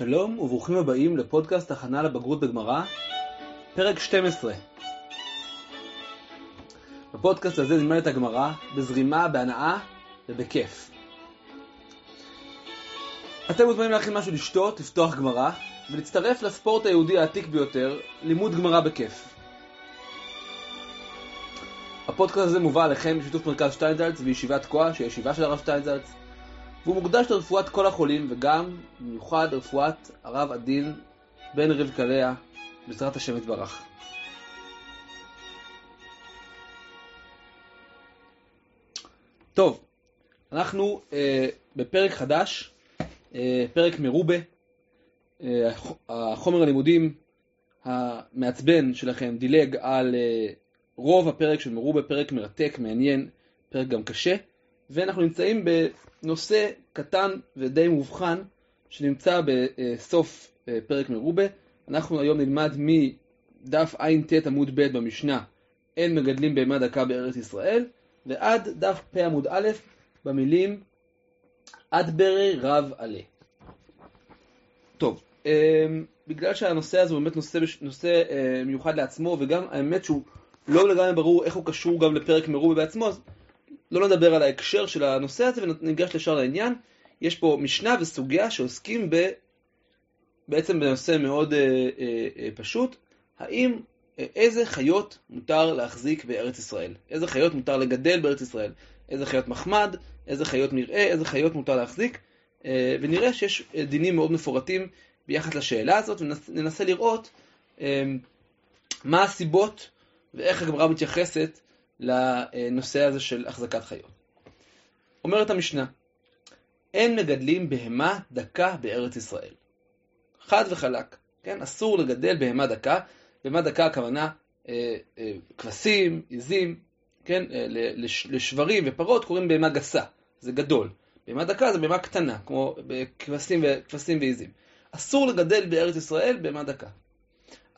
שלום וברוכים הבאים לפודקאסט הכנה לבגרות בגמרא, פרק 12. בפודקאסט הזה נלמד את הגמרא בזרימה, בהנאה ובכיף. אתם מוזמנים להכין משהו לשתות, לפתוח גמרא ולהצטרף לספורט היהודי העתיק ביותר, לימוד גמרא בכיף. הפודקאסט הזה מובא עליכם בשיתוף מרכז שטיינזלץ וישיבת תקוע, שהיא ישיבה של הרב שטיינזלץ. והוא מוקדש לרפואת כל החולים, וגם במיוחד לרפואת הרב עדין בן רבקה לאה, בעזרת השם יתברך. טוב, אנחנו אה, בפרק חדש, אה, פרק מרובה. אה, החומר הלימודים המעצבן שלכם דילג על אה, רוב הפרק של מרובה, פרק מרתק, מעניין, פרק גם קשה, ואנחנו נמצאים בנושא קטן ודי מובחן שנמצא בסוף אה, פרק מרובה. אנחנו היום נלמד מדף ע"ט עמוד ב' במשנה אין מגדלים בהמה דקה בארץ ישראל ועד דף פ עמוד א' במילים עד ברי רב עלה. טוב, אה, בגלל שהנושא הזה הוא באמת נושא, נושא אה, מיוחד לעצמו וגם האמת שהוא לא לגמרי ברור איך הוא קשור גם לפרק מרובה בעצמו אז לא נדבר על ההקשר של הנושא הזה וניגש לשאר לעניין. יש פה משנה וסוגיה שעוסקים ב... בעצם בנושא מאוד אה, אה, אה, פשוט, האם, אה, איזה חיות מותר להחזיק בארץ ישראל? איזה חיות מותר לגדל בארץ ישראל? איזה חיות מחמד? איזה חיות מרעה? איזה חיות מותר להחזיק? אה, ונראה שיש אה, דינים מאוד מפורטים ביחס לשאלה הזאת, וננסה לראות אה, מה הסיבות ואיך הגמרא מתייחסת לנושא הזה של החזקת חיות. אומרת המשנה, אין מגדלים בהמה דקה בארץ ישראל. חד וחלק, כן? אסור לגדל בהמה דקה. בהמה דקה הכוונה אה, אה, כבשים, עיזים, כן? אה, לש, לשברים ופרות קוראים בהמה גסה, זה גדול. בהמה דקה זה בהמה קטנה, כמו כבשים, כבשים ועיזים. אסור לגדל בארץ ישראל בהמה דקה.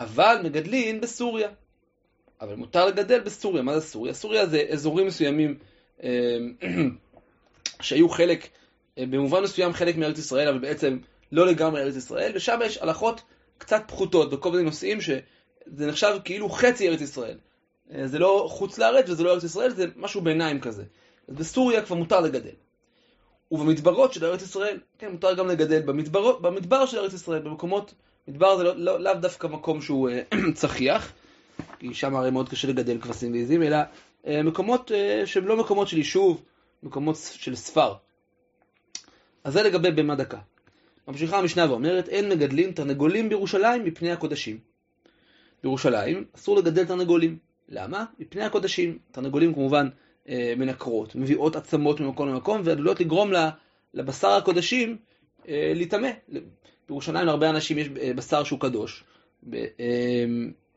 אבל מגדלים בסוריה. אבל מותר לגדל בסוריה. מה זה סוריה? סוריה זה אזורים מסוימים אה, שהיו חלק, אה, במובן מסוים חלק מארץ ישראל, אבל בעצם לא לגמרי ארץ ישראל, ושם יש הלכות קצת פחותות בכל מיני נושאים שזה נחשב כאילו חצי ארץ ישראל. אה, זה לא חוץ לארץ וזה לא ארץ ישראל, זה משהו ביניים כזה. אז בסוריה כבר מותר לגדל. ובמדברות של ארץ ישראל, כן, מותר גם לגדל במדבר, במדבר של ארץ ישראל, במקומות, מדבר זה לא, לא, לאו דווקא מקום שהוא צחיח, כי שם הרי מאוד קשה לגדל כבשים ועיזים, אלא אה, מקומות אה, שהם לא מקומות של יישוב, מקומות של ספר. אז זה לגבי בהמה דקה. ממשיכה המשנה ואומרת, אין מגדלים תרנגולים בירושלים מפני הקודשים. בירושלים אסור לגדל תרנגולים. למה? מפני הקודשים. תרנגולים כמובן אה, מנקרות, מביאות עצמות ממקום למקום ועלולות לגרום לבשר הקודשים להיטמא. בירושלים להרבה אנשים יש בשר שהוא קדוש.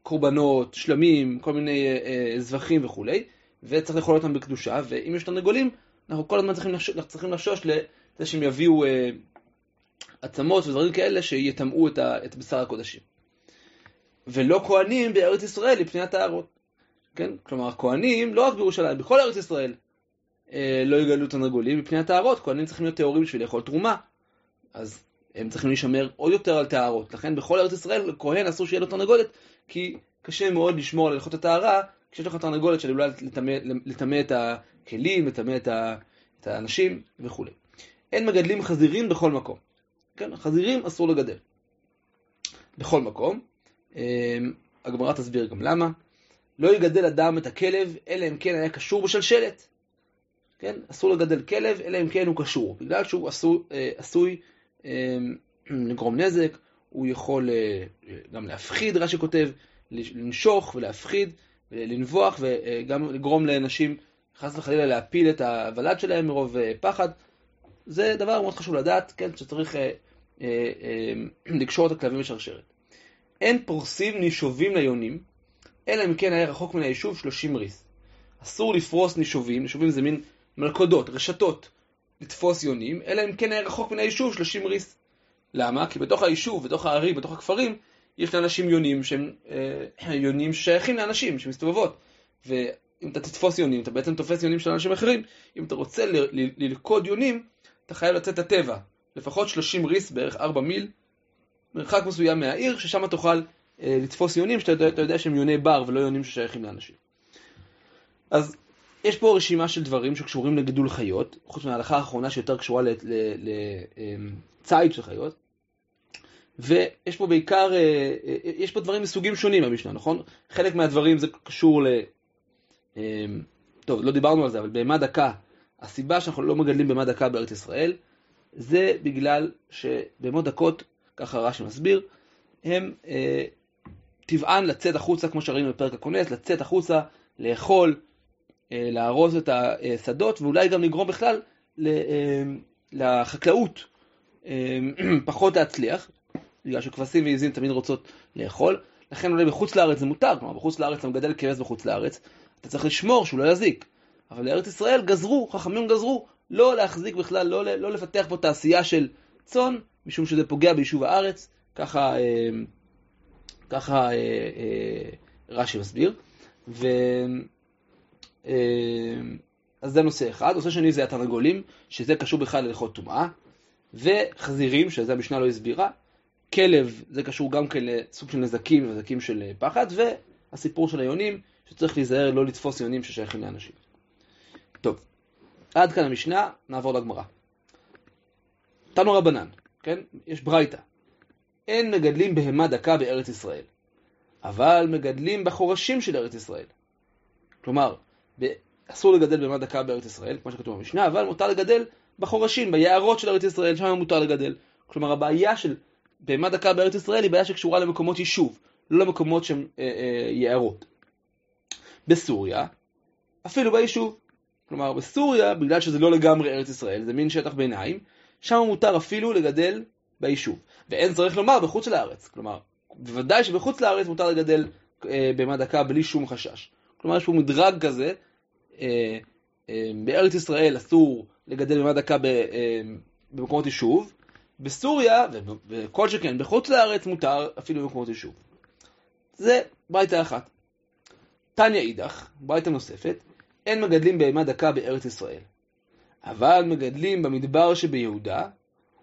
קורבנות, שלמים, כל מיני אה, זבחים וכולי, וצריך לאכול אותם בקדושה, ואם יש תרנגולים, אנחנו כל הזמן צריכים, לחשוש, צריכים לחשוש לזה שהם יביאו אה, עצמות ודברים כאלה שיטמאו את, את בשר הקודשים. ולא כהנים בארץ ישראל לפני הטהרות. כן? כלומר, כהנים, לא רק בירושלים, בכל ארץ ישראל, אה, לא יגלו תרנגולים מפני הטהרות, כהנים צריכים להיות טהורים בשביל לאכול תרומה. אז הם צריכים להישמר עוד יותר על טהרות. לכן בכל ארץ ישראל, כהן אסור שיהיה לו תרנגולת, כי קשה מאוד לשמור על הלכות הטהרה, כשיש לך תרנגולת שעלולה לטמא את הכלים, לטמא את האנשים וכו'. אין מגדלים חזירים בכל מקום. כן, חזירים אסור לגדל. בכל מקום. אמ, הגמרא תסביר גם למה. לא יגדל אדם את הכלב, אלא אם כן היה קשור בשלשלת. כן, אסור לגדל כלב, אלא אם כן הוא קשור. בגלל שהוא עשוי, אה, עשוי לגרום נזק, הוא יכול אה, גם להפחיד, רש"י כותב, לנשוך ולהפחיד, לנבוח וגם לגרום לאנשים חס וחלילה להפיל את הוולד שלהם מרוב אה, פחד. זה דבר מאוד חשוב לדעת, כן, שצריך אה, אה, אה, לקשור את הכלבים בשרשרת. אין פורסים נישובים ליונים, אלא אם כן היה רחוק מן היישוב 30 ריס. אסור לפרוס נישובים, נישובים זה מין מלכודות, רשתות, לתפוס יונים, אלא אם כן היה רחוק מן היישוב 30 ריס. למה? כי בתוך היישוב, בתוך הערים, בתוך הכפרים, יש לאנשים יונים שהם אה, יונים ששייכים לאנשים, שמסתובבות. ואם אתה תתפוס יונים, אתה בעצם תופס יונים של אנשים אחרים. אם אתה רוצה ללכוד יונים, אתה חייב לצאת לטבע. לפחות 30 ריס, בערך 4 מיל, מרחק מסוים מהעיר, ששם תוכל אה, לתפוס יונים, שאתה יודע שהם יוני בר ולא יונים ששייכים לאנשים. אז יש פה רשימה של דברים שקשורים לגידול חיות, חוץ מההלכה האחרונה שיותר קשורה לציד אמ, של חיות. ויש פה בעיקר, אה, אה, יש פה דברים מסוגים שונים במשנה, נכון? חלק מהדברים זה קשור ל... אמ, טוב, לא דיברנו על זה, אבל בהמה דקה, הסיבה שאנחנו לא מגדלים בהמה דקה בארץ ישראל, זה בגלל שבהמות דקות, ככה רש"י מסביר, הם אה, טבען לצאת החוצה, כמו שראינו בפרק הכונס, לצאת החוצה, לאכול, אה, להרוס את השדות, ואולי גם לגרום בכלל אה, לחקלאות אה, פחות להצליח, בגלל שכבשים ועיזים תמיד רוצות לאכול, לכן אולי בחוץ לארץ זה מותר, כלומר בחוץ לארץ אתה מגדל כבש בחוץ לארץ, אתה צריך לשמור שהוא לא יזיק. אבל לארץ ישראל גזרו, חכמים גזרו, לא להחזיק בכלל, לא, לא לפתח פה תעשייה של צאן, משום שזה פוגע ביישוב הארץ, ככה, ככה רש"י מסביר. ו... אז זה נושא אחד. נושא שני זה התרנגולים, שזה קשור בכלל להלכות טומאה, וחזירים, שזה המשנה לא הסבירה. כלב, זה קשור גם כן לסוג של נזקים, נזקים של פחד, והסיפור של היונים, שצריך להיזהר לא לתפוס יונים ששייכים לאנשים. טוב, עד כאן המשנה, נעבור לגמרא. תנו רבנן, כן? יש ברייתא. אין מגדלים בהמה דקה בארץ ישראל, אבל מגדלים בחורשים של ארץ ישראל. כלומר, אסור לגדל בהמה דקה בארץ ישראל, כמו שכתוב במשנה, אבל מותר לגדל בחורשים, ביערות של ארץ ישראל, שם מותר לגדל. כלומר, הבעיה של בהמה דקה בארץ ישראל היא בעיה שקשורה למקומות יישוב, לא למקומות שהם אה, אה, יערות. בסוריה, אפילו ביישוב. כלומר, בסוריה, בגלל שזה לא לגמרי ארץ ישראל, זה מין שטח ביניים, שם מותר אפילו לגדל ביישוב. ואין צריך לומר בחוץ לארץ. כלומר, בוודאי שבחוץ לארץ מותר לגדל אה, בהמה דקה בלי שום חשש. כלומר, יש פה מדרג כזה, בארץ ישראל אסור לגדל בהמה דקה אה, במקומות יישוב, בסוריה, וכל שכן בחוץ לארץ מותר אפילו במקומות יישוב. זה ברייתא אחת. תניא אידך, ברייתא נוספת, אין מגדלים בהמה דקה בארץ ישראל, אבל מגדלים במדבר שביהודה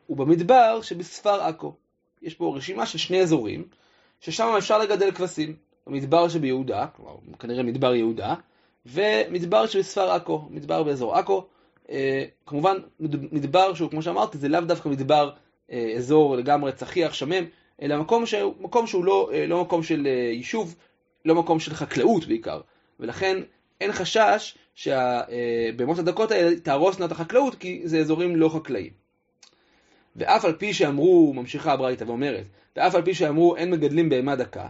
ובמדבר שבספר עכו. יש פה רשימה של שני אזורים, ששם אפשר לגדל כבשים. במדבר שביהודה, כלומר כנראה מדבר יהודה, ומדבר שבספר עכו, מדבר באזור עכו. אה, כמובן, מדבר שהוא, כמו שאמרתי, זה לאו דווקא מדבר אה, אזור לגמרי צחיח, שמם, אלא מקום שהוא, מקום שהוא לא, אה, לא מקום של יישוב, לא מקום של חקלאות בעיקר. ולכן אין חשש שבהמות הדקות האלה תהרוסנה את החקלאות, כי זה אזורים לא חקלאיים. ואף על פי שאמרו, ממשיכה הברייתא ואומרת, ואף על פי שאמרו אין מגדלים בהמה דקה,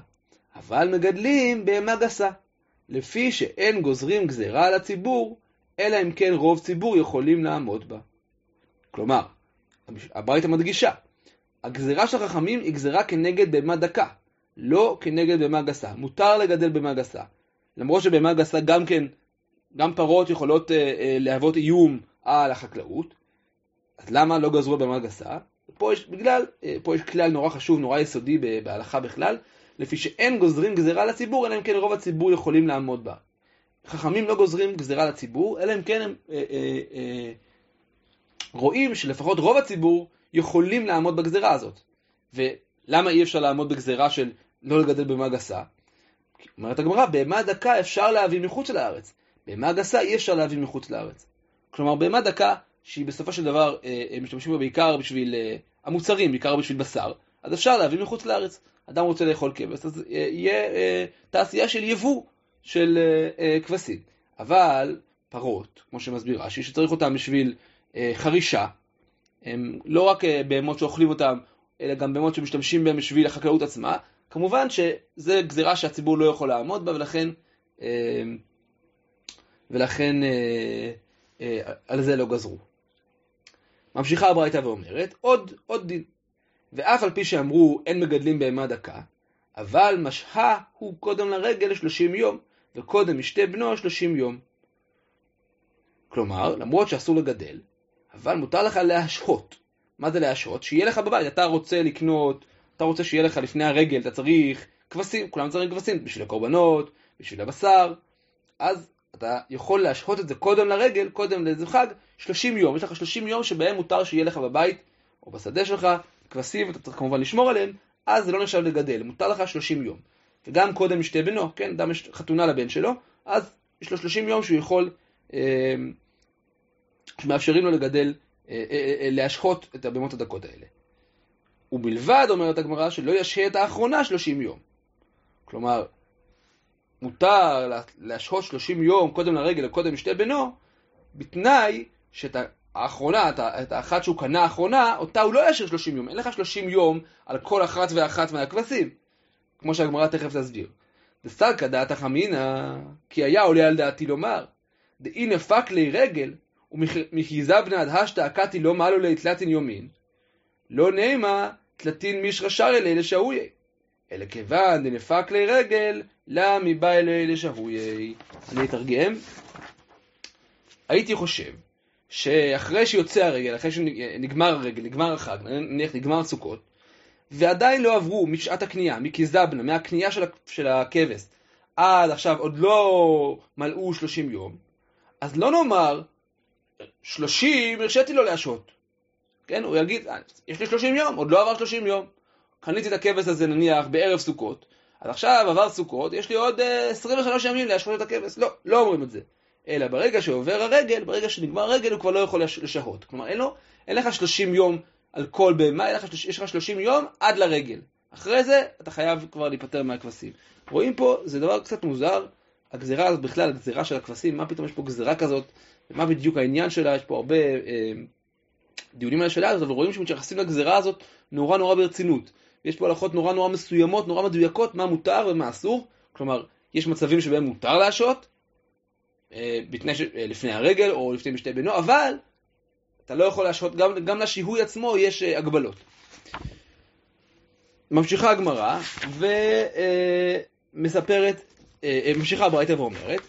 אבל מגדלים בהמה גסה, לפי שאין גוזרים גזירה על הציבור, אלא אם כן רוב ציבור יכולים לעמוד בה. כלומר, הברייתא מדגישה, הגזירה של החכמים היא גזירה כנגד בהמה דקה, לא כנגד בהמה גסה. מותר לגדל בהמה גסה. למרות שבהמה גסה גם כן, גם פרות יכולות אה, אה, להוות איום על החקלאות, אז למה לא גזרו בהמה גסה? פה יש, בגלל, אה, פה יש כלל נורא חשוב, נורא יסודי בהלכה בכלל, לפי שאין גוזרים גזירה לציבור, אלא אם כן רוב הציבור יכולים לעמוד בה. חכמים לא גוזרים גזירה לציבור, אלא אם כן הם אה, אה, אה, רואים שלפחות רוב הציבור יכולים לעמוד בגזירה הזאת. ולמה אי אפשר לעמוד בגזירה של לא לגדל בהמה גסה? אומרת הגמרא, בהמה דקה אפשר להביא מחוץ לארץ. בהמה גסה אי אפשר להביא מחוץ לארץ. כלומר, בהמה דקה, שהיא בסופו של דבר, אה, משתמשים בה בעיקר בשביל אה, המוצרים, בעיקר בשביל בשר, אז אפשר להביא מחוץ לארץ. אדם רוצה לאכול כבש, אז אה, יהיה אה, תעשייה של יבוא של אה, כבשים. אבל פרות, כמו שמסביר רש"י, שצריך אותם בשביל חרישה, הם לא רק בהמות שאוכלים אותם, אלא גם בהמות שמשתמשים בהם בשביל החקלאות עצמה, כמובן שזה גזירה שהציבור לא יכול לעמוד בה, ולכן, ולכן על זה לא גזרו. ממשיכה הברייתא ואומרת, עוד, עוד דין. ואף על פי שאמרו אין מגדלים בהמה דקה, אבל משהה הוא קודם לרגל שלושים יום, וקודם משתה בנו שלושים יום. כלומר, למרות שאסור לגדל, אבל מותר לך להשהות. מה זה להשהות? שיהיה לך בבית, אתה רוצה לקנות אתה רוצה שיהיה לך לפני הרגל, אתה צריך כבשים, כולם צריכים כבשים בשביל הקורבנות, בשביל הבשר, אז אתה יכול להשהות את זה קודם לרגל, קודם לאיזה חג, 30 יום. יש לך 30 יום שבהם מותר שיהיה לך בבית או בשדה שלך כבשים, אתה צריך כמובן לשמור עליהם, אז זה לא נחשב לגדל, מותר לך 30 יום. וגם קודם משתה בנו, כן, אדם יש חתונה לבן שלו, אז יש לו 30 יום שהוא יכול, אה, שמאפשרים לו לגדל, אה, אה, להשחות את הבהמות הדקות האלה. ובלבד, אומרת הגמרא, שלא ישהה את האחרונה 30 יום. כלומר, מותר להשהות 30 יום קודם לרגל וקודם משתה בנו, בתנאי שאת האחרונה, את האחת שהוא קנה האחרונה, אותה הוא לא ישאיר 30 יום. אין לך 30 יום על כל אחת ואחת מהכבשים, כמו שהגמרא תכף תסביר. דסלקא דעתך אמינא, כי היה עולה על דעתי לומר, דאי נפק לי רגל, ומכיזבנא עד השתא אקתי לא מעלו לי תלתין יומין, לא נעימה תלתין מישרא שרי לי לשהויה. אלא כיוון דנפק לי רגל, לה מבא אלי לשהויה. אני אתרגם. הייתי חושב שאחרי שיוצא הרגל, אחרי שנגמר הרגל, נגמר החג, נניח נגמר סוכות, ועדיין לא עברו משעת הקנייה, מקיזבנה, מהקנייה של, של הכבש, עד עכשיו עוד לא מלאו 30 יום, אז לא נאמר, 30 הרשיתי לו להשעות. כן, הוא יגיד, יש לי 30 יום, עוד לא עבר 30 יום. קניתי את הכבש הזה נניח בערב סוכות, אז עכשיו עבר סוכות, יש לי עוד uh, אה, 23 ימים להשעות את הכבש. לא, לא אומרים את זה. אלא ברגע שעובר הרגל, ברגע שנגמר הרגל, הוא כבר לא יכול לשהות. כלומר, אין, לו, אין לך 30 יום על כל בהמה, יש לך 30 יום עד לרגל. אחרי זה, אתה חייב כבר להיפטר מהכבשים. רואים פה, זה דבר קצת מוזר, הגזירה הזאת בכלל, הגזירה של הכבשים, מה פתאום יש פה גזירה כזאת, ומה בדיוק העניין שלה, יש פה הרבה אה, דיונים על השאלה הזאת, אבל רואים שמתייחסים לגזירה הזאת נורא נורא ברצינות. יש פה הלכות נורא נורא מסוימות, נורא מדויקות, מה מותר ומה אסור. כלומר, יש מצבים שבהם מותר להשעות, בתנאי ש... אה, לפני הרגל או לפני משתה בנו, אבל אתה לא יכול להשעות, גם, גם לשיהוי עצמו יש אה, הגבלות. ממשיכה הגמרא ומספרת, ממשיכה הברייתא ואומרת,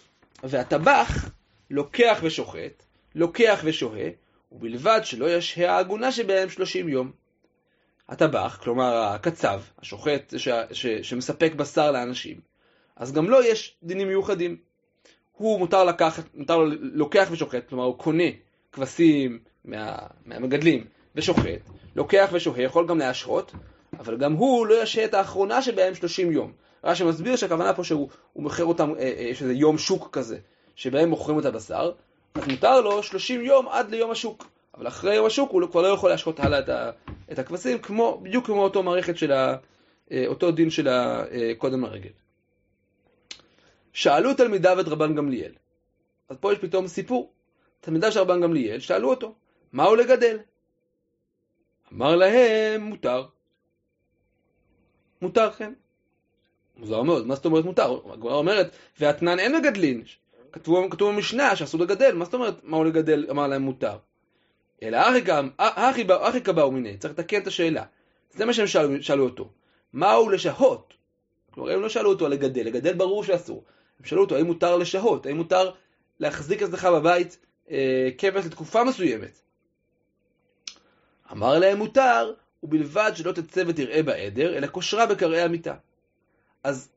והטבח לוקח ושוחט, לוקח ושוהה, ובלבד שלא ישהה העגונה שבהם שלושים יום. הטבח, כלומר הקצב, השוחט ש, ש, שמספק בשר לאנשים, אז גם לו יש דינים מיוחדים. הוא מותר לקחת, מותר לו, לוקח ושוחט, כלומר הוא קונה כבשים מה, מהמגדלים ושוחט, לוקח ושוהה, יכול גם להשרות, אבל גם הוא לא ישהה את האחרונה שבהם 30 יום. רש"י מסביר שהכוונה פה שהוא מוכר אותם, אה, אה, יש איזה יום שוק כזה, שבהם מוכרים את הבשר, אז מותר לו 30 יום עד ליום השוק. אבל אחרי יום השוק הוא כבר לא יכול להשחות הלאה את, את הכבשים, כמו, בדיוק כמו אותו מערכת של ה, אה, אותו דין של קודם לרגל. שאלו תלמידיו את רבן גמליאל. אז פה יש פתאום סיפור. תלמידיו של רבן גמליאל שאלו אותו, מה הוא לגדל? אמר להם, מותר. מותר, כן. מוזר מאוד, מה זאת אומרת מותר? הגמרא אומרת, ואתנן אין מגדלין. כתוב, כתוב במשנה שאסור לגדל, מה זאת אומרת מה הוא לגדל? אמר להם מותר. אלא אחי קבעו מיני, צריך לתקן את השאלה. זה מה שהם שאלו, שאלו אותו. מהו לשהות? כלומר, הם לא שאלו אותו לגדל, לגדל ברור שאסור. שאלו אותו האם מותר לשהות, האם מותר להחזיק אצלך בבית אה, כבש לתקופה מסוימת. אמר להם מותר, ובלבד שלא תצא ותראה בעדר, אלא כושרה בקרעי המיטה. אז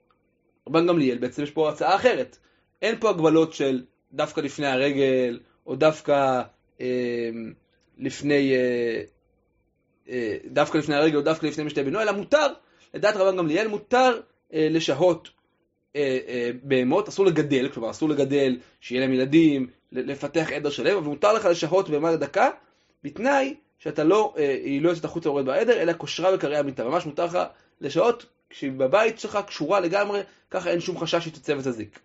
רבן גמליאל, בעצם יש פה הצעה אחרת. אין פה הגבלות של דווקא לפני הרגל, או דווקא אה, לפני, אה, אה, דווקא לפני הרגל, או דווקא לפני משתה בנו, אלא מותר, לדעת רבן גמליאל, מותר אה, לשהות בהמות, אסור לגדל, כלומר אסור לגדל, שיהיה להם ילדים, לפתח עדר שלם, אבל מותר לך לשהות בהמה לדקה, בתנאי שאתה לא, אה, היא לא יוצאת החוצה ויורד בעדר, אלא כושרה בקרי המיטה. ממש מותר לך לשהות כשהיא בבית שלך קשורה לגמרי, ככה אין שום חשש שתצא ותזיק.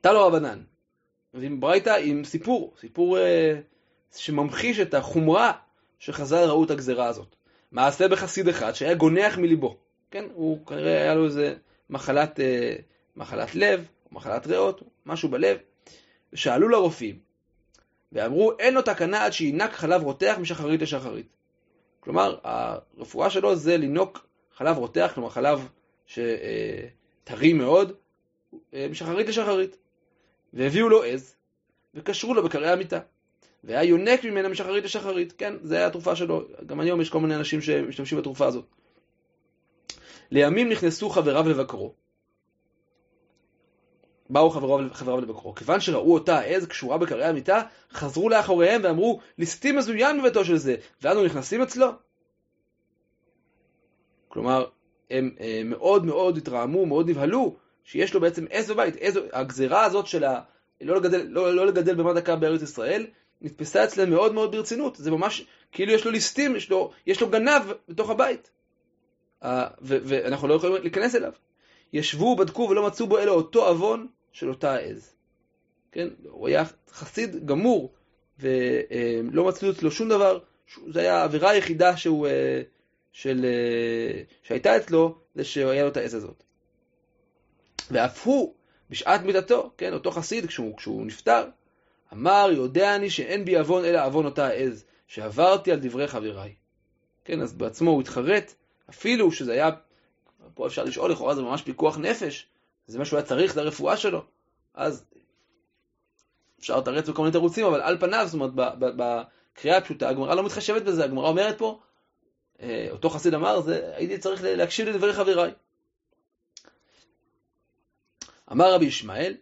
תלו רבנן, ועם ברייתא עם סיפור, סיפור אה, שממחיש את החומרה שחז"ל ראו את הגזרה הזאת. מעשה בחסיד אחד שהיה גונח מליבו, כן? הוא כנראה היה לו איזה מחלת, אה, מחלת לב, מחלת ריאות, משהו בלב, ושאלו לרופאים, ואמרו, אין לו תקנה עד שינק חלב רותח משחרית לשחרית. כלומר, הרפואה שלו זה לינוק חלב רותח, כלומר חלב שטרי מאוד, אה, משחרית לשחרית. והביאו לו עז, וקשרו לו בקרעי המיטה. והיה יונק ממנה משחרית לשחרית, כן, זה היה התרופה שלו. גם היום יש כל מיני אנשים שמשתמשים בתרופה הזאת. לימים נכנסו חבריו לבקרו. באו חבריו, חבריו לבקרו. כיוון שראו אותה העז קשורה בקרעי המיטה, חזרו לאחוריהם ואמרו, ליסטים מזוין בביתו של זה, ואנו נכנסים אצלו. כלומר, הם אה, מאוד מאוד התרעמו, מאוד נבהלו, שיש לו בעצם עז בבית. עז, הגזרה הזאת של ה... לא לגדל, לא, לא לגדל במה דקה בארץ ישראל, נתפסה אצלם מאוד מאוד ברצינות. זה ממש כאילו יש לו ליסטים, יש לו, יש לו גנב בתוך הבית. ואנחנו לא יכולים להיכנס אליו. ישבו, בדקו ולא מצאו בו אלא אותו עוון של אותה העז. כן? הוא היה חסיד גמור, ולא מצאו אצלו שום דבר, זו הייתה העבירה היחידה שהוא, אה, של, אה, שהייתה אצלו, זה שהיה לו את העז הזאת. ואף הוא, בשעת מיתתו, כן, אותו חסיד, כשהוא, כשהוא נפטר, אמר, יודע אני שאין בי עוון אלא עוון אותה העז, שעברתי על דברי חבריי. כן, אז בעצמו הוא התחרט, אפילו שזה היה, פה אפשר לשאול לכאורה, זה ממש פיקוח נפש, זה מה שהוא היה צריך, זה הרפואה שלו. אז אפשר לתרץ בכל מיני תירוצים, אבל על פניו, זאת אומרת, בקריאה הפשוטה, הגמרא לא מתחשבת בזה, הגמרא אומרת פה, אה, אותו חסיד אמר, זה, הייתי צריך להקשיב לדברי חבריי. אמר רבי ישמעאל,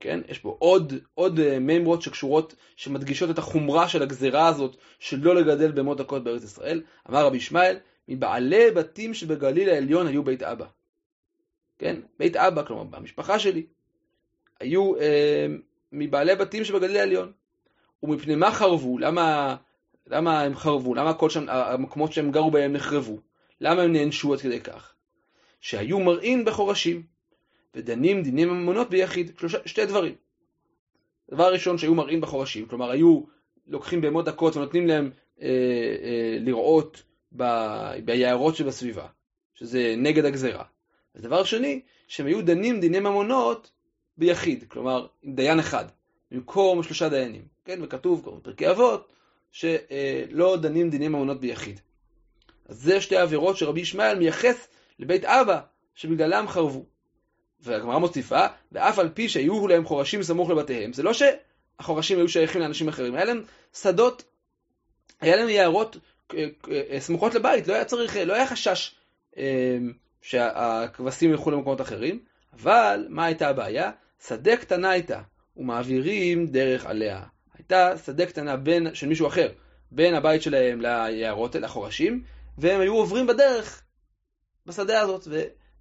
כן, יש פה עוד, עוד אה, מימרות שקשורות, שמדגישות את החומרה של הגזרה הזאת של לא לגדל במות דקות בארץ ישראל. אמר רבי ישמעאל, מבעלי בתים שבגליל העליון היו בית אבא. כן, בית אבא, כלומר, במשפחה שלי, היו אה, מבעלי בתים שבגליל העליון. ומפני מה חרבו? למה, למה הם חרבו? למה כל שם, המקומות שהם גרו בהם נחרבו? למה הם נענשו עד כדי כך? שהיו מראים בחורשים, ודנים דיני ממונות ביחיד. שלושה, שתי דברים. דבר ראשון, שהיו מראים בחורשים, כלומר היו לוקחים בהמות דקות ונותנים להם אה, אה, לראות ביערות שבסביבה, שזה נגד הגזרה. ודבר שני, שהם היו דנים דיני ממונות ביחיד, כלומר עם דיין אחד, במקום שלושה דיינים. כן, וכתוב כמו בפרקי אבות, שלא דנים דיני ממונות ביחיד. אז זה שתי עבירות שרבי ישמעאל מייחס לבית אבא, שבגללם חרבו. והגמרא מוסיפה, ואף על פי שהיו להם חורשים סמוך לבתיהם, זה לא שהחורשים היו שייכים לאנשים אחרים, היה להם שדות, היה להם יערות אה, אה, סמוכות לבית, לא היה צריך, לא היה חשש אה, שהכבשים ילכו למקומות אחרים, אבל מה הייתה הבעיה? שדה קטנה הייתה, ומעבירים דרך עליה. הייתה שדה קטנה בין, של מישהו אחר, בין הבית שלהם ליערות, לחורשים, והם היו עוברים בדרך, בשדה הזאת,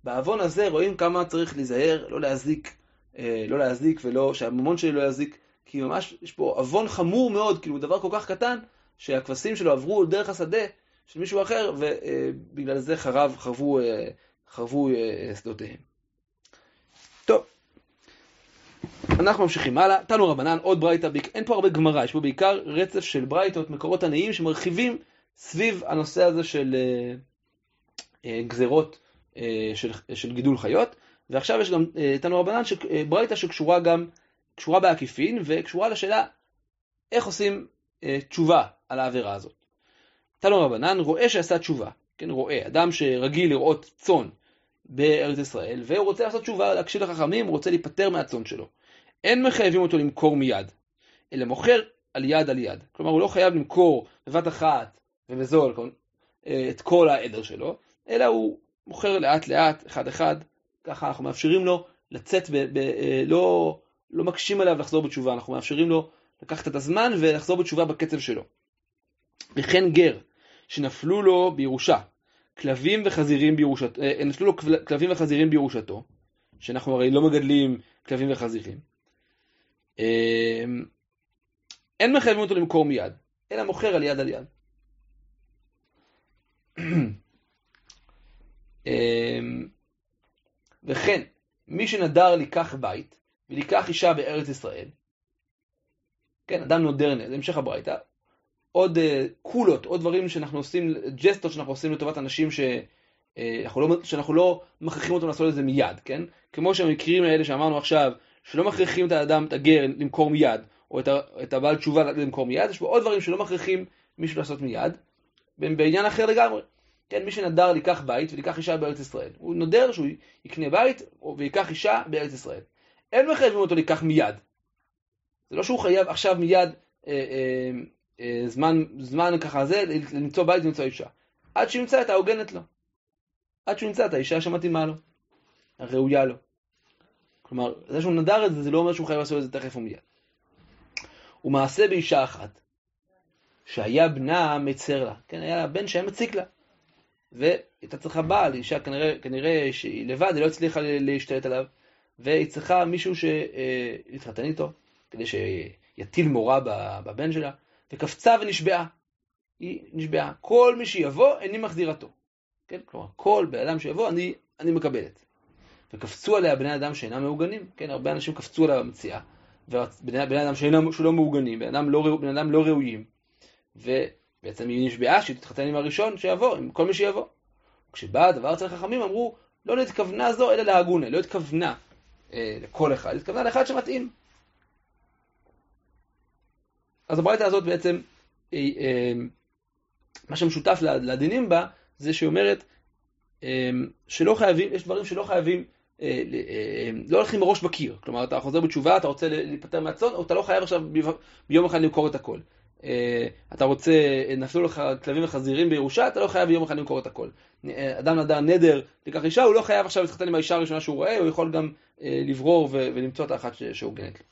ובעוון הזה רואים כמה צריך להיזהר, לא להזיק, אה, לא להזיק ולא, שהממון שלי לא יזיק, כי ממש יש פה עוון חמור מאוד, כאילו דבר כל כך קטן, שהכבשים שלו עברו דרך השדה של מישהו אחר, ובגלל זה חרב, חרבו, אה, חרבו אה, שדותיהם. טוב, אנחנו ממשיכים הלאה. תנו רבנן, עוד ברייתא, אין פה הרבה גמרא, יש פה בעיקר רצף של ברייתות, מקורות עניים שמרחיבים סביב הנושא הזה של אה, גזרות של, של גידול חיות. ועכשיו יש גם תנו רבנן, ברייתא שקשורה גם, קשורה בעקיפין, וקשורה לשאלה איך עושים תשובה על העבירה הזאת. תנו רבנן, רואה שעשה תשובה, כן, רואה, אדם שרגיל לראות צאן בארץ ישראל, והוא רוצה לעשות תשובה, להקשיב לחכמים, הוא רוצה להיפטר מהצאן שלו. אין מחייבים אותו למכור מיד, אלא מוכר על יד על יד. כלומר, הוא לא חייב למכור בבת אחת ובזול אה, את כל העדר שלו, אלא הוא מוכר לאט לאט, אחד אחד, ככה אנחנו מאפשרים לו לצאת, ב, ב, אה, לא, לא מקשים עליו לחזור בתשובה, אנחנו מאפשרים לו לקחת את הזמן ולחזור בתשובה בקצב שלו. וכן גר, שנפלו לו בירושה, כלבים וחזירים בירושתו, אה, נשלו לו כלבים וחזירים בירושתו, שאנחנו הרי לא מגדלים כלבים וחזירים. אה, אין מחייבים אותו למכור מיד, אלא מוכר על יד על יד. אה, וכן, מי שנדר לקח בית ולקח אישה בארץ ישראל, כן, אדם נודר, זה המשך הברייתא, עוד אה, קולות, עוד דברים שאנחנו עושים, ג'סטות שאנחנו עושים לטובת אנשים ש... אה, אנחנו לא, שאנחנו לא מכריחים אותם לעשות את זה מיד, כן? כמו שהמקרים האלה שאמרנו עכשיו, שלא מכריחים את האדם, את הגר, למכור מיד, או את, ה, את הבעל תשובה למכור מיד, יש פה עוד דברים שלא מכריחים מישהו לעשות מיד, בעניין אחר לגמרי. כן, מי שנדר לקח בית ולקח אישה בארץ ישראל. הוא נודר שהוא יקנה בית ויקח אישה בארץ ישראל. אין מחייבים אותו לקח מיד. זה לא שהוא חייב עכשיו מיד אה, אה, זמן, זמן ככה זה, למצוא בית ולמצוא אישה. עד שימצא את ההוגנת לו. עד שהוא ימצא את האישה שמתאימה לו, הראויה לו. כלומר, זה שהוא נדר את זה, זה לא אומר שהוא חייב לעשות את זה תכף ומיד. הוא מעשה באישה אחת, שהיה בנה מצר לה. כן, היה לה בן שהיה מציק לה. והייתה צריכה בעל, אישה כנראה, כנראה שהיא לבד, היא לא הצליחה להשתלט עליו, והיא צריכה מישהו שיתחתן איתו, כדי שיטיל מורה בבן שלה, וקפצה ונשבעה. היא נשבעה, כל מי שיבוא, איני מחזירתו. כן? כלומר, כל בן אדם שיבוא, אני, אני מקבלת. וקפצו עליה בני אדם שאינם מעוגנים, כן? הרבה אנשים קפצו עליה במציאה, ובני אדם שאינם, שלא מעוגנים, בני אדם לא, בני אדם לא ראויים, ובעצם היא נשבעה שהיא תתחתן עם הראשון שיבוא, עם כל מי שיבוא. כשבא הדבר אצל החכמים אמרו, לא נתכוונה זו אלא להגונה, לא התכוונה אה, לכל אחד, התכוונה לאחד שמתאים. אז הברייתא הזאת בעצם, אה, אה, מה שמשותף לדינים בה, זה שהיא אומרת אה, שלא חייבים, יש דברים שלא חייבים, לא הולכים מראש בקיר. כלומר, אתה חוזר בתשובה, אתה רוצה להיפטר מהצאן, או אתה לא חייב עכשיו ביום אחד למכור את הכל. אה, אתה רוצה, נפלו לך כלבים וחזירים בירושה, אתה לא חייב ביום אחד למכור את הכל. אדם נדר נדר, תיקח אישה, הוא לא חייב עכשיו להתחתן עם האישה הראשונה שהוא רואה, הוא יכול גם אה, לברור ולמצוא את האחת שהוגנת לו.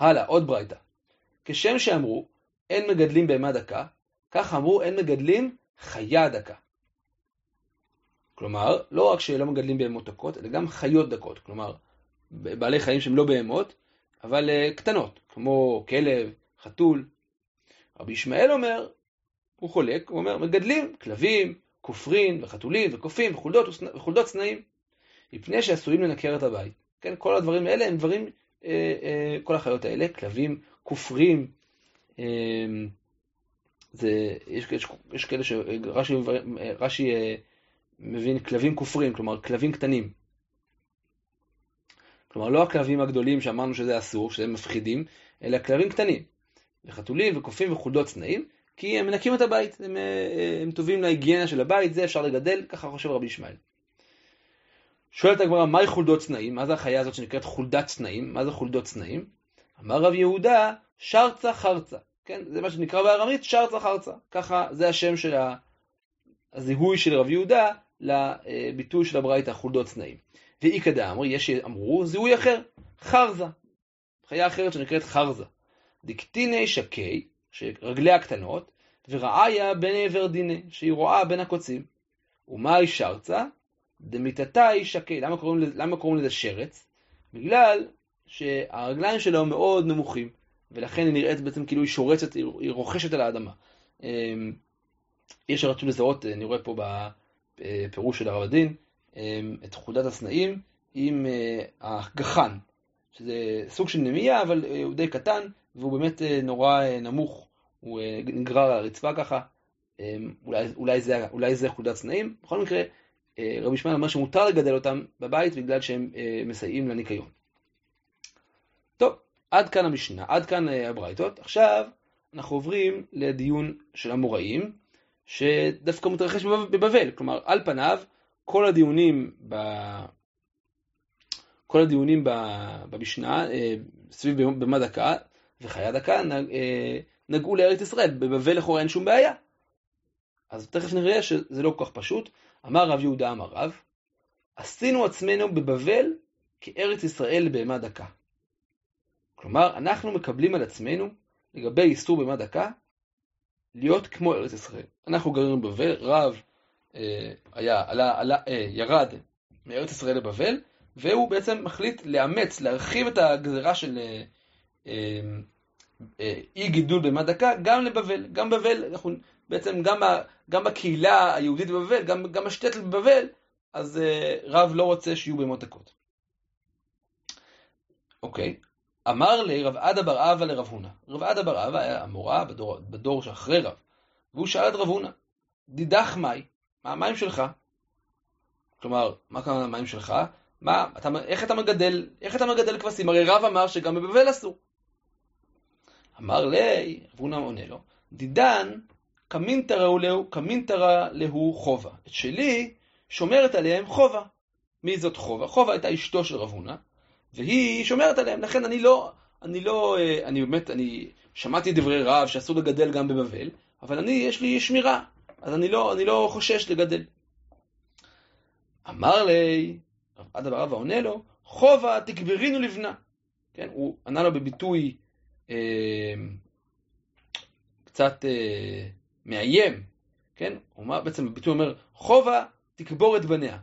הלאה, עוד ברייתא. כשם שאמרו, אין מגדלים בהמה דקה, כך אמרו, אין מגדלים חיה דקה. כלומר, לא רק שלא מגדלים בהמות דקות, אלא גם חיות דקות. כלומר, בעלי חיים שהם לא בהמות, אבל uh, קטנות, כמו כלב, חתול. רבי ישמעאל אומר, הוא חולק, הוא אומר, מגדלים כלבים, כופרין וחתולים וקופים וחולדות, וחולדות צנעים, מפני שעשויים לנקר את הבית. כן, כל הדברים האלה הם דברים, כל החיות האלה, כלבים, כופרים, אה, זה, יש, יש, יש כאלה שרש"י אה, מבין כלבים כופרים, כלומר כלבים קטנים. כלומר, לא הכלבים הגדולים שאמרנו שזה אסור, שהם מפחידים, אלא כלבים קטנים. וחתולים וקופים וחולדות צנעים, כי הם מנקים את הבית, הם, אה, הם טובים להיגיינה של הבית, זה אפשר לגדל, ככה חושב רבי ישמעאל. שואלת הגמרא, מהי חולדות צנעים? מה זה החיה הזאת שנקראת חולדת צנעים? מה זה חולדות צנעים? אמר רב יהודה, שרצה חרצה. כן, זה מה שנקרא בארמית שרצה חרצה. ככה, זה השם של הזיהוי של רב יהודה לביטוי של הברייתא חולדות צנעים. ואיכא דאמרי, יש שאמרו זיהוי אחר, חרזה. חיה אחרת שנקראת חרזה. דקטיני שקי, שרגליה קטנות, ורעיה בין עבר דיני, שהיא רואה בין הקוצים. ומהי שרצה? דמיתתי שקי. למה קוראים, למה קוראים לזה שרץ? בגלל שהרגליים שלו מאוד נמוכים, ולכן היא נראית בעצם כאילו היא שורצת, היא רוכשת על האדמה. אמ, יש שרצו לזהות, אני רואה פה בפירוש של הרב הדין, אמ, את חודת הסנאים עם אה, הגחן, שזה סוג של נמייה, אבל אה, הוא די קטן, והוא באמת אה, נורא נמוך, הוא נגרר על הרצפה ככה, אמ, אולי, אולי, זה, אולי זה חודת סנאים, בכל מקרה, רבי ישמעאל אמר שמותר לגדל אותם בבית בגלל שהם מסייעים לניקיון. טוב, עד כאן המשנה, עד כאן הברייתות. עכשיו אנחנו עוברים לדיון של המוראים, שדווקא מתרחש בבבל, כלומר על פניו כל הדיונים ב... כל הדיונים במשנה אה, סביב במה דקה וחיה דקה אה, נגעו לארץ ישראל, בבבל לכאורה אין שום בעיה. אז תכף נראה שזה לא כל כך פשוט. אמר רב יהודה אמר רב, עשינו עצמנו בבבל כארץ ישראל בהמה דקה. כלומר, אנחנו מקבלים על עצמנו, לגבי איסור בהמה דקה, להיות כמו ארץ ישראל. אנחנו גרים בבבל, רב אה, היה, עלה, עלה, אה, ירד מארץ ישראל לבבל, והוא בעצם מחליט לאמץ, להרחיב את הגזרה של אה, אי גידול במה דקה גם לבבל. גם בבל, אנחנו בעצם גם, גם בקהילה היהודית בבבל, גם, גם השטטל בבבל, אז רב לא רוצה שיהיו בהמות דקות. אוקיי, אמר לי רב עדה בר אבא לרב הונא. רב עדה בר אבא היה המורה בדור, בדור שאחרי רב, והוא שאל את רב הונא, דידך מאי, מה המים שלך? כלומר, מה קרה למים שלך? מה, אתה, איך אתה מגדל, איך אתה מגדל כבשים? הרי רב אמר שגם בבבל אסור. אמר לי, אבונה עונה לו, דידן, קמינטרה להו, קמינטרה להו חובה. את שלי שומרת עליהם חובה. מי זאת חובה? חובה הייתה אשתו של רב הונא, והיא שומרת עליהם, לכן אני לא, אני לא, אה, אני באמת, אני שמעתי דברי רב שאסור לגדל גם בבבל, אבל אני, יש לי שמירה. אז אני לא, אני לא חושש לגדל. אמר לי, עד הבא רבא לו, חובה תגברינו לבנה. כן, הוא ענה לו בביטוי אה, קצת אה, מאיים, כן? הוא אומר, בעצם הביטוי אומר, חובה תקבור את בניה.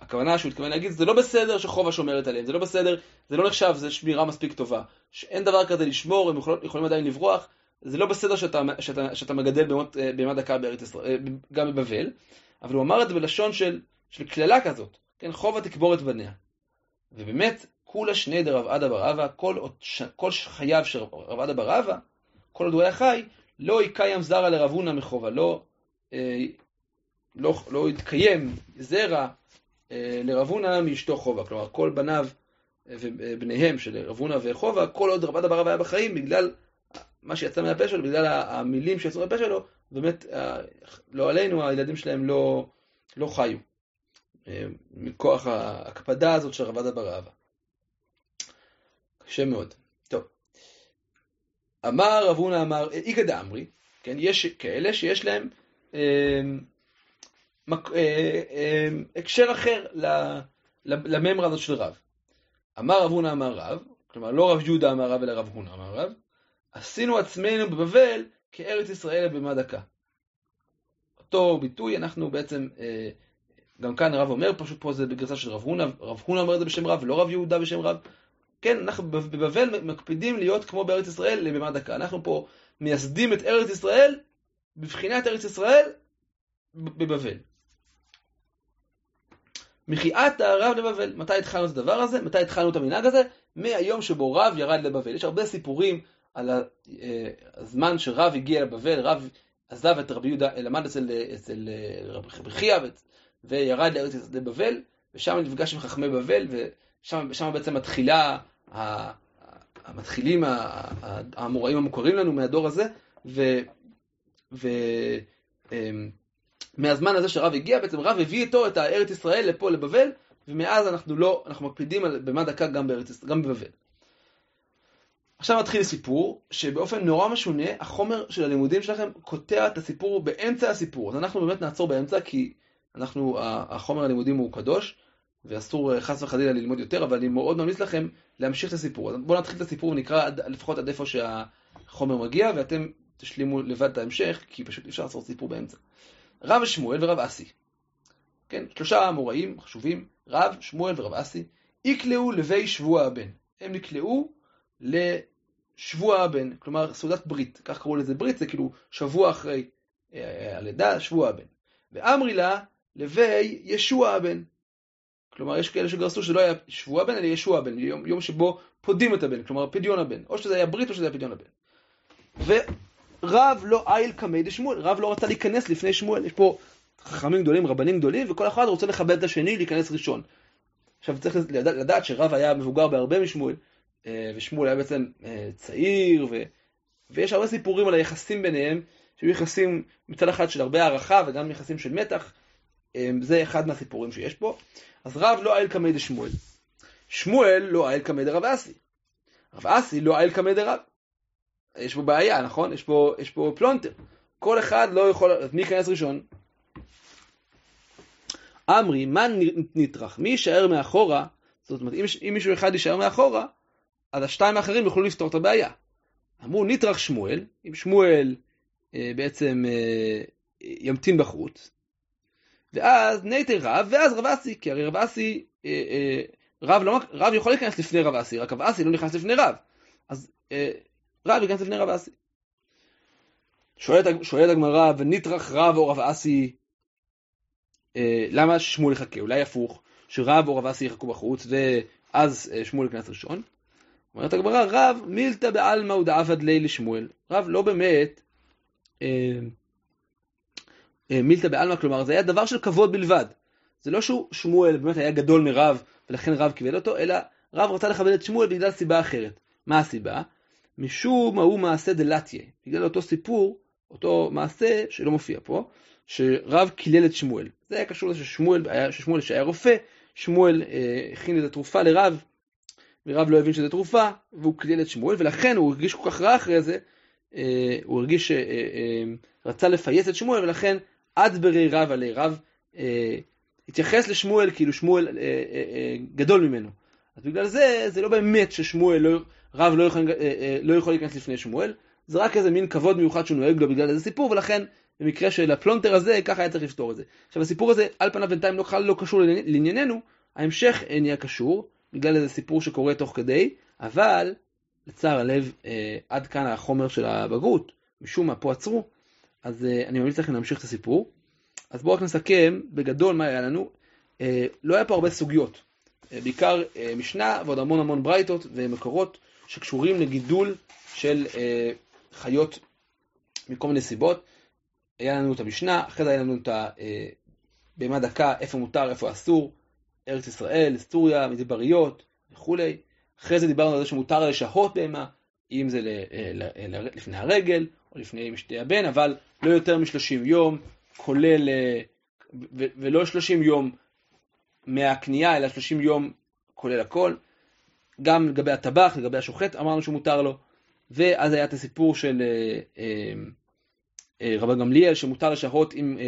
הכוונה שהוא התכוון להגיד, זה לא בסדר שחובה שומרת עליהם, זה לא בסדר, זה לא נחשב, זה שמירה מספיק טובה. שאין דבר כזה לשמור, הם יכולים, יכולים עדיין לברוח, זה לא בסדר שאתה, שאתה, שאתה מגדל בהמת אה, דקה בארץ ישראל, אה, גם בבבל, אבל הוא אמר את זה בלשון של, של קללה כזאת, כן, חובה תקבור את בניה. ובאמת, כולה שני דרב עדה בר אבא, כל, כל חייו של רב עדה בר אבא, כל עוד הוא היה חי, לא יקיים זרע לרב הונא מחובה, לא, אה, לא, לא יתקיים זרע אה, לרב הונא מאשתו חובה. כלומר, כל בניו אה, ובניהם של רב הונא וחובה, כל עוד רב עדה בר אבא היה בחיים, בגלל מה שיצא מהפה שלו, בגלל המילים שיצאו מהפה שלו, באמת, לא עלינו, הילדים שלהם לא, לא חיו. מכוח ההקפדה הזאת של רב עדה בר אבא. קשה מאוד. אמר רב הונא אמר, איכא דאמרי, כן, יש כאלה שיש להם אה, מק, אה, אה, הקשר אחר לממרה הזאת של רב. אמר רב הונא אמר רב, כלומר לא רב יהודה אמר רב אלא רב הונא אמר רב, עשינו עצמנו בבבל כארץ ישראל במה דקה. אותו ביטוי אנחנו בעצם, אה, גם כאן הרב אומר, פשוט פה זה בגרסה של רב הונא, רב הונא אומר את זה בשם רב, לא רב יהודה בשם רב. כן, אנחנו בבבל מקפידים להיות כמו בארץ ישראל לבמה דקה. אנחנו פה מייסדים את ארץ ישראל בבחינת ארץ ישראל בבבל. מחיית הרב לבבל. מתי התחלנו את הדבר הזה? מתי התחלנו את המנהג הזה? מהיום שבו רב ירד לבבל. יש הרבה סיפורים על אה, הזמן שרב הגיע לבבל, רב עזב את רבי יהודה, למד אצל, אצל אה, רבי חייא וירד לארץ לבבל, ושם נפגש עם חכמי בבל, ושם בעצם מתחילה, מתחילים האמוראים המוכרים לנו מהדור הזה, ו... ו אמ, הזה שרב הגיע, בעצם רב הביא איתו את הארץ ישראל לפה לבבל, ומאז אנחנו לא, אנחנו מקפידים על במה דקה גם, בארץ, גם בבבל. עכשיו מתחיל סיפור, שבאופן נורא משונה, החומר של הלימודים שלכם קוטע את הסיפור באמצע הסיפור. אז אנחנו באמת נעצור באמצע, כי אנחנו, החומר הלימודים הוא קדוש, ואסור אה, חס וחלילה ללמוד יותר, אבל אני מאוד ממליץ לכם להמשיך את הסיפור. אז בואו נתחיל את הסיפור ונקרא עד, לפחות עד איפה שהחומר מגיע, ואתם תשלימו לבד את ההמשך, כי פשוט אי אפשר לעשות סיפור באמצע. רב שמואל ורב אסי. כן, שלושה אמוראים חשובים, רב, שמואל ורב אסי, יקלעו לבי שבוע הבן. הם נקלעו לשבוע הבן, כלומר סעודת ברית, כך קראו לזה ברית, זה כאילו שבוע אחרי אה, הלידה, שבוע הבן. ואמרי לה לבי ישוע הבן. כלומר, יש כאלה שגרסו שזה לא היה שבוע הבן, אלא ישוע הבן, יום, יום שבו פודים את הבן, כלומר פדיון הבן. או שזה היה ברית או שזה היה פדיון הבן. ורב לא איל קמי דשמואל, רב לא רצה להיכנס לפני שמואל. יש פה חכמים גדולים, רבנים גדולים, וכל אחד רוצה לכבד את השני, להיכנס ראשון. עכשיו צריך לדעת, לדעת שרב היה מבוגר בהרבה משמואל, אה, ושמואל היה בעצם אה, צעיר, ו... ויש הרבה סיפורים על היחסים ביניהם, שהיו יחסים מצד אחד של הרבה הערכה וגם יחסים של מתח, זה אחד מהסיפורים שיש פה. אז רב לא אייל קמא דשמואל. שמואל לא אייל קמא דרב אסי. רב אסי לא אייל קמא דרב. יש פה בעיה, נכון? יש פה, יש פה פלונטר. כל אחד לא יכול, מי ייכנס ראשון? אמרי, מה נטרח? מי יישאר מאחורה? זאת אומרת, אם, אם מישהו אחד יישאר מאחורה, אז השתיים האחרים יוכלו לפתור את הבעיה. אמרו נטרח שמואל, אם שמואל אה, בעצם אה, ימתין בחוץ, ואז נייטי רב, ואז רב אסי, כי הרי רב אסי, אה, אה, רב, לא, רב יכול להיכנס לפני רב אסי, רק רב אסי לא נכנס לפני רב. אז אה, רב ייכנס לפני רב אסי. שואלת, הגמרא, ונטרח רב או רב אסי, אה, למה שמואל יחכה? אולי הפוך, שרב או רב אסי יחכו בחוץ, ואז שמואל ייכנס ראשון. אומרת הגמרא, רב מילתא בעלמא ודעבד ליה לשמואל. רב לא באמת אה, מילתא בעלמא, כלומר זה היה דבר של כבוד בלבד. זה לא ששמואל באמת היה גדול מרב ולכן רב קיבל אותו, אלא רב רצה לכבד את שמואל בגלל סיבה אחרת. מה הסיבה? משום ההוא מעשה דלתיה, בגלל אותו סיפור, אותו מעשה שלא מופיע פה, שרב קילל את שמואל. זה היה קשור לזה ששמואל, ששמואל שהיה רופא, שמואל אה, הכין את התרופה לרב, ורב לא הבין שזה תרופה, והוא קילל את שמואל, ולכן הוא הרגיש כל כך רע אחרי זה, אה, הוא הרגיש שרצה אה, אה, לפייס את שמואל, ולכן עד ברי רב עלי רב התייחס לשמואל כאילו שמואל גדול ממנו. אז בגלל זה, זה לא באמת ששמואל, לא, רב לא לא יכול להיכנס לפני שמואל, זה רק איזה מין כבוד מיוחד שהוא נוהג לו בגלל איזה סיפור, ולכן במקרה של הפלונטר הזה, ככה היה צריך לפתור את זה. עכשיו הסיפור הזה, על פניו בינתיים לא, לא קשור לענייננו, ההמשך נהיה קשור, בגלל איזה סיפור שקורה תוך כדי, אבל לצער הלב, אה, עד כאן החומר של הבגרות, משום מה פה עצרו, אז אה, אני ממליץ לכם להמשיך את הסיפור. אז בואו רק נסכם בגדול מה היה לנו. אה, לא היה פה הרבה סוגיות, אה, בעיקר משנה ועוד המון המון ברייתות ומקורות שקשורים לגידול של חיות מכל מיני סיבות. היה לנו את המשנה, אחרי זה היה לנו את הבהמה אה, דקה, איפה מותר, איפה אסור, ארץ ישראל, סוריה, מדבריות וכולי. אחרי זה דיברנו על זה שמותר לשהות בהמה, אם זה לפני הרגל או לפני משתי הבן, אבל לא יותר מ-30 יום, כולל, אה, ולא 30 יום מהקנייה, אלא 30 יום כולל הכל. גם לגבי הטבח, לגבי השוחט, אמרנו שמותר לו. ואז היה את הסיפור של אה, רבן גמליאל, שמותר לשהות עם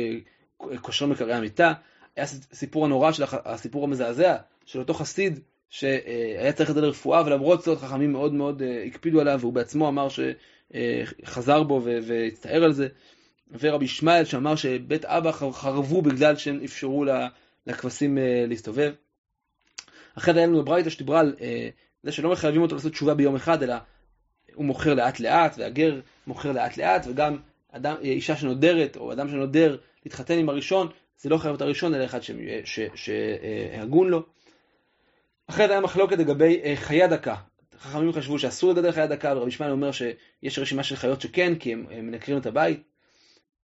כושרי מקרעי המיטה. היה סיפור הנורא של הסיפור המזעזע של אותו חסיד שהיה צריך את זה לרפואה, ולמרות זאת חכמים מאוד מאוד אה, הקפידו עליו, והוא בעצמו אמר שחזר בו והצטער על זה. ורבי ישמעאל שאמר שבית אבא חרבו בגלל שהם אפשרו לכבשים אה, להסתובב. אחרי זה היה לנו ברייתא שדיברה על אה, זה שלא מחייבים אותו לעשות תשובה ביום אחד, אלא הוא מוכר לאט לאט, והגר מוכר לאט לאט, וגם אדם, אישה שנודרת, או אדם שנודר להתחתן עם הראשון, זה לא חייב את הראשון, אלא אחד שהגון לו. אחרי זה היה מחלוקת לגבי אה, חיי דקה. חכמים חשבו שאסור לגדל חיי דקה, ורבי ישמעאל אומר שיש רשימה של חיות שכן, כי הם מנקרים את הבית.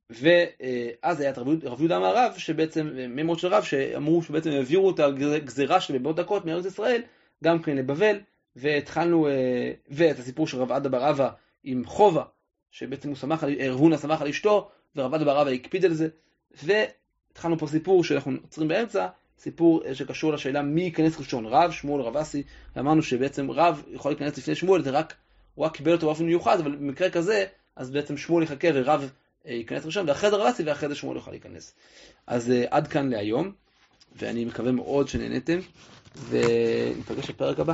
ואז היה את רב יהודה מהרב, שבעצם, מימות של רב, שאמרו שבעצם העבירו את הגזירה של בבאות דקות מארץ ישראל, גם כן לבבל, והתחלנו, אה, ואת הסיפור של רב עדה בר אבא עם חובה, שבעצם הוא שמח, רבונה שמח על אשתו, ורב עדה בר אבא הקפיד על זה, והתחלנו פה סיפור שאנחנו עוצרים באמצע, סיפור אה, שקשור לשאלה מי ייכנס ראשון, רב, שמואל, רב אסי, ואמרנו שבעצם רב יכול להיכנס לפני שמואל, זה רק, הוא רק קיבל אותו באופן מיוחד, אבל במקרה כזה, אז בעצם שמואל יחכה ורב אה, ייכנס ראשון, ואחרי זה אסי ואחרי זה שמואל יוכל להיכנס. אז uh, עד כאן להיום, ואני מקווה מאוד שנהנתם, וניפגש בפרק הבא.